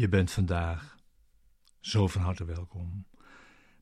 Je bent vandaag zo van harte welkom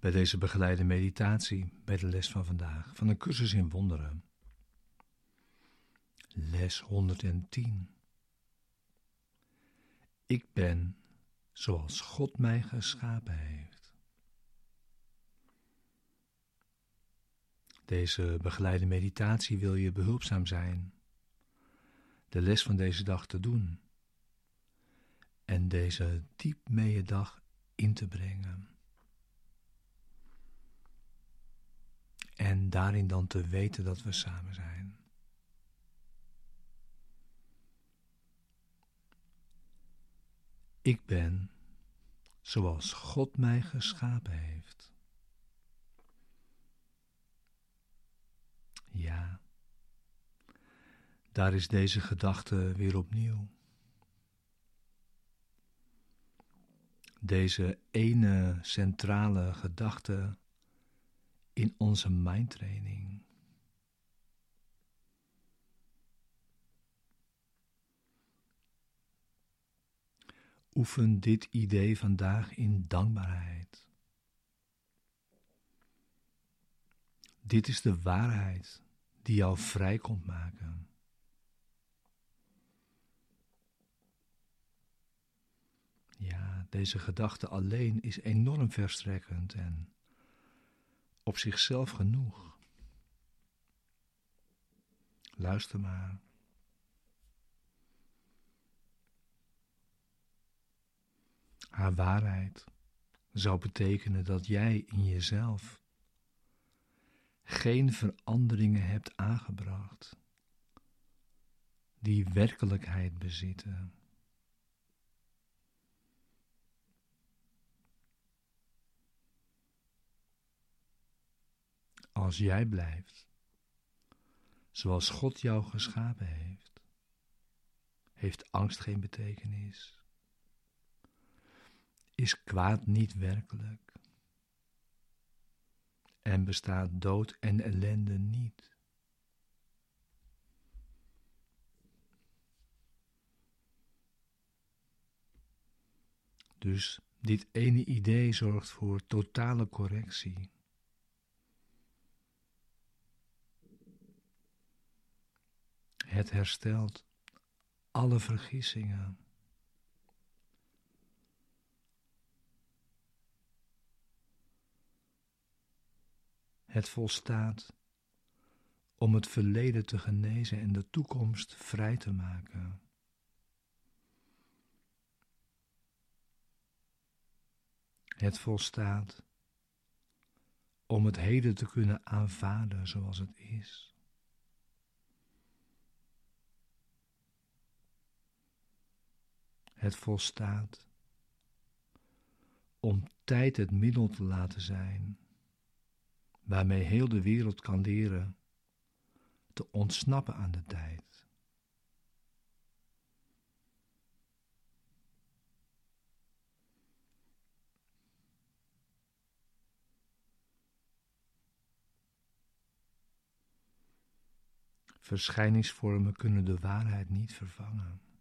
bij deze begeleide meditatie bij de les van vandaag van een cursus in wonderen. Les 110. Ik ben zoals God mij geschapen heeft. Deze begeleide meditatie wil je behulpzaam zijn de les van deze dag te doen en deze diep mee dag in te brengen. En daarin dan te weten dat we samen zijn. Ik ben zoals God mij geschapen heeft. Ja, daar is deze gedachte weer opnieuw. Deze ene centrale gedachte in onze mindtraining. Oefen dit idee vandaag in dankbaarheid. Dit is de waarheid die jou vrij komt maken. Ja, deze gedachte alleen is enorm verstrekkend en op zichzelf genoeg. Luister maar. Haar waarheid zou betekenen dat jij in jezelf geen veranderingen hebt aangebracht die werkelijkheid bezitten. Als jij blijft zoals God jou geschapen heeft, heeft angst geen betekenis. Is kwaad niet werkelijk? En bestaat dood en ellende niet? Dus dit ene idee zorgt voor totale correctie. Het herstelt alle vergissingen. Het volstaat om het verleden te genezen en de toekomst vrij te maken. Het volstaat om het heden te kunnen aanvaarden zoals het is. Het volstaat om tijd het middel te laten zijn waarmee heel de wereld kan leren te ontsnappen aan de tijd. Verschijningsvormen kunnen de waarheid niet vervangen.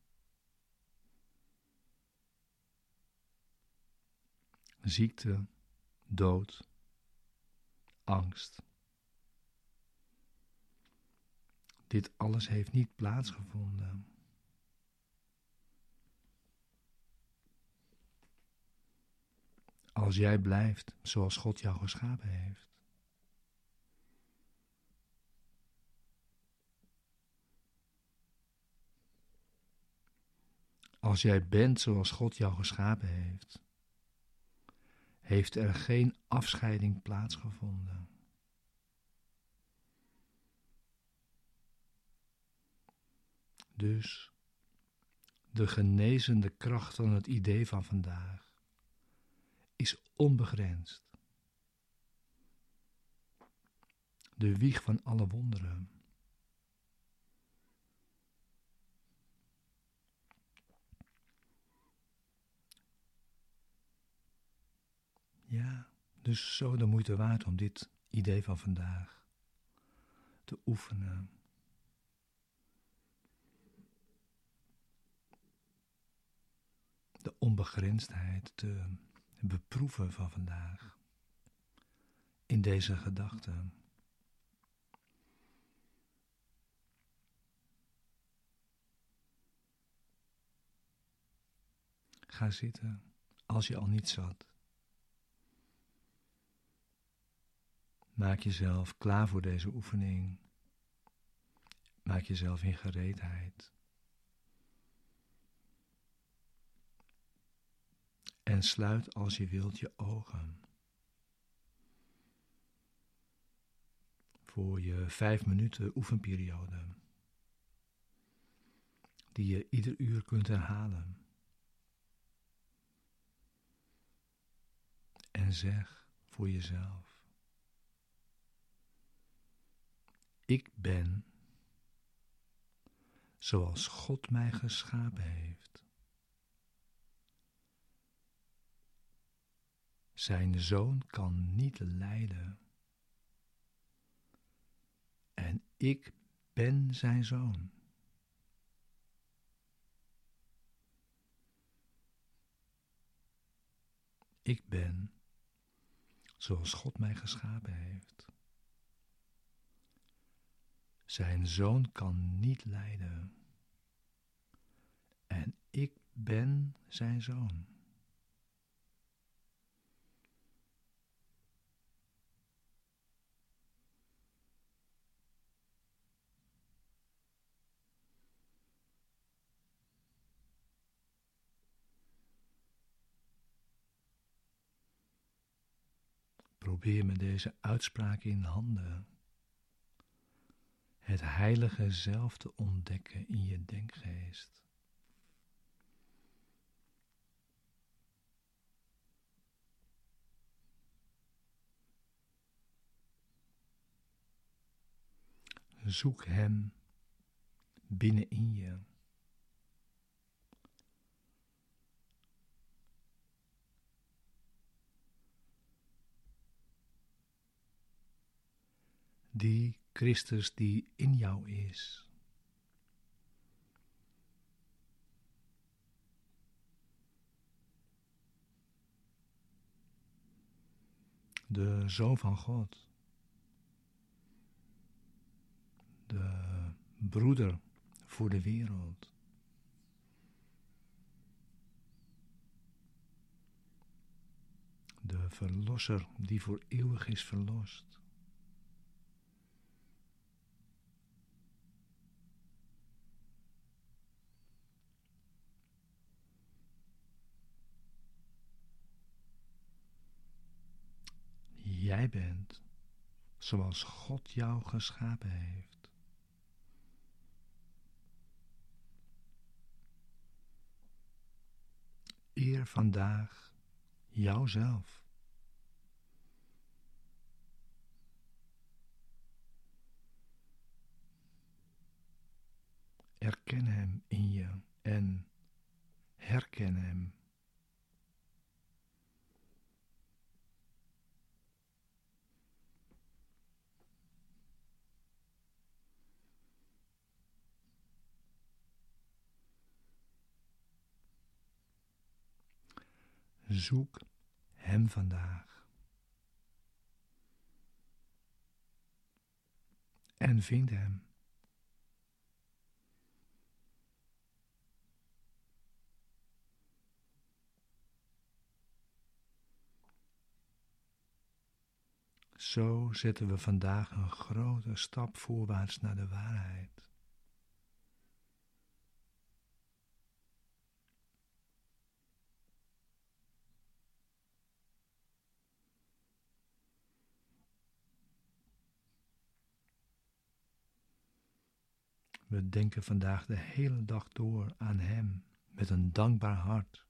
Ziekte, dood, angst. Dit alles heeft niet plaatsgevonden. Als jij blijft zoals God jou geschapen heeft. Als jij bent zoals God jou geschapen heeft heeft er geen afscheiding plaatsgevonden. Dus de genezende kracht van het idee van vandaag is onbegrensd. De wieg van alle wonderen. Ja, dus zo de moeite waard om dit idee van vandaag te oefenen. De onbegrensdheid te beproeven van vandaag in deze gedachten. Ga zitten als je al niet zat. Maak jezelf klaar voor deze oefening. Maak jezelf in gereedheid. En sluit als je wilt je ogen. Voor je vijf minuten oefenperiode. Die je ieder uur kunt herhalen. En zeg voor jezelf. Ik ben zoals God mij geschapen heeft. Zijn zoon kan niet lijden. En ik ben zijn zoon. Ik ben zoals God mij geschapen heeft. Zijn zoon kan niet lijden. En ik ben zijn zoon. Probeer met deze uitspraak in handen het heilige zelf te ontdekken in je denkgeest. Zoek Hem binnenin je. Die Christus die in jou is. De Zoon van God. De broeder voor de wereld. De Verlosser die voor eeuwig is verlost. Bent zoals God jou geschapen heeft. Eer vandaag jouzelf. Erken Hem in je en herken Hem. Zoek Hem vandaag. En vind Hem. Zo zetten we vandaag een grote stap voorwaarts naar de waarheid. We denken vandaag de hele dag door aan Hem met een dankbaar hart.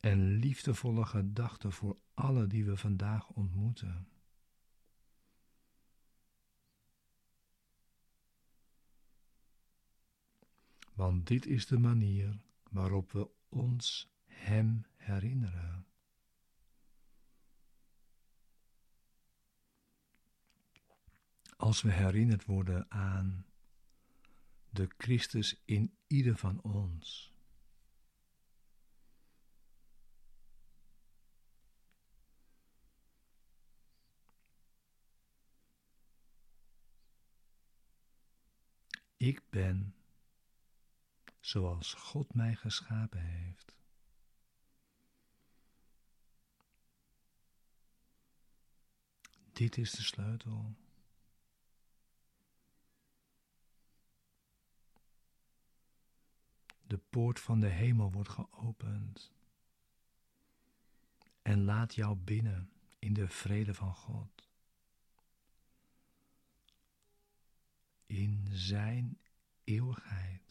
En liefdevolle gedachten voor alle die we vandaag ontmoeten. Want dit is de manier waarop we ons Hem herinneren. Als we herinnerd worden aan de Christus in ieder van ons. Ik ben zoals God mij geschapen heeft. Dit is de sleutel. De poort van de hemel wordt geopend. En laat jou binnen in de vrede van God. In Zijn eeuwigheid.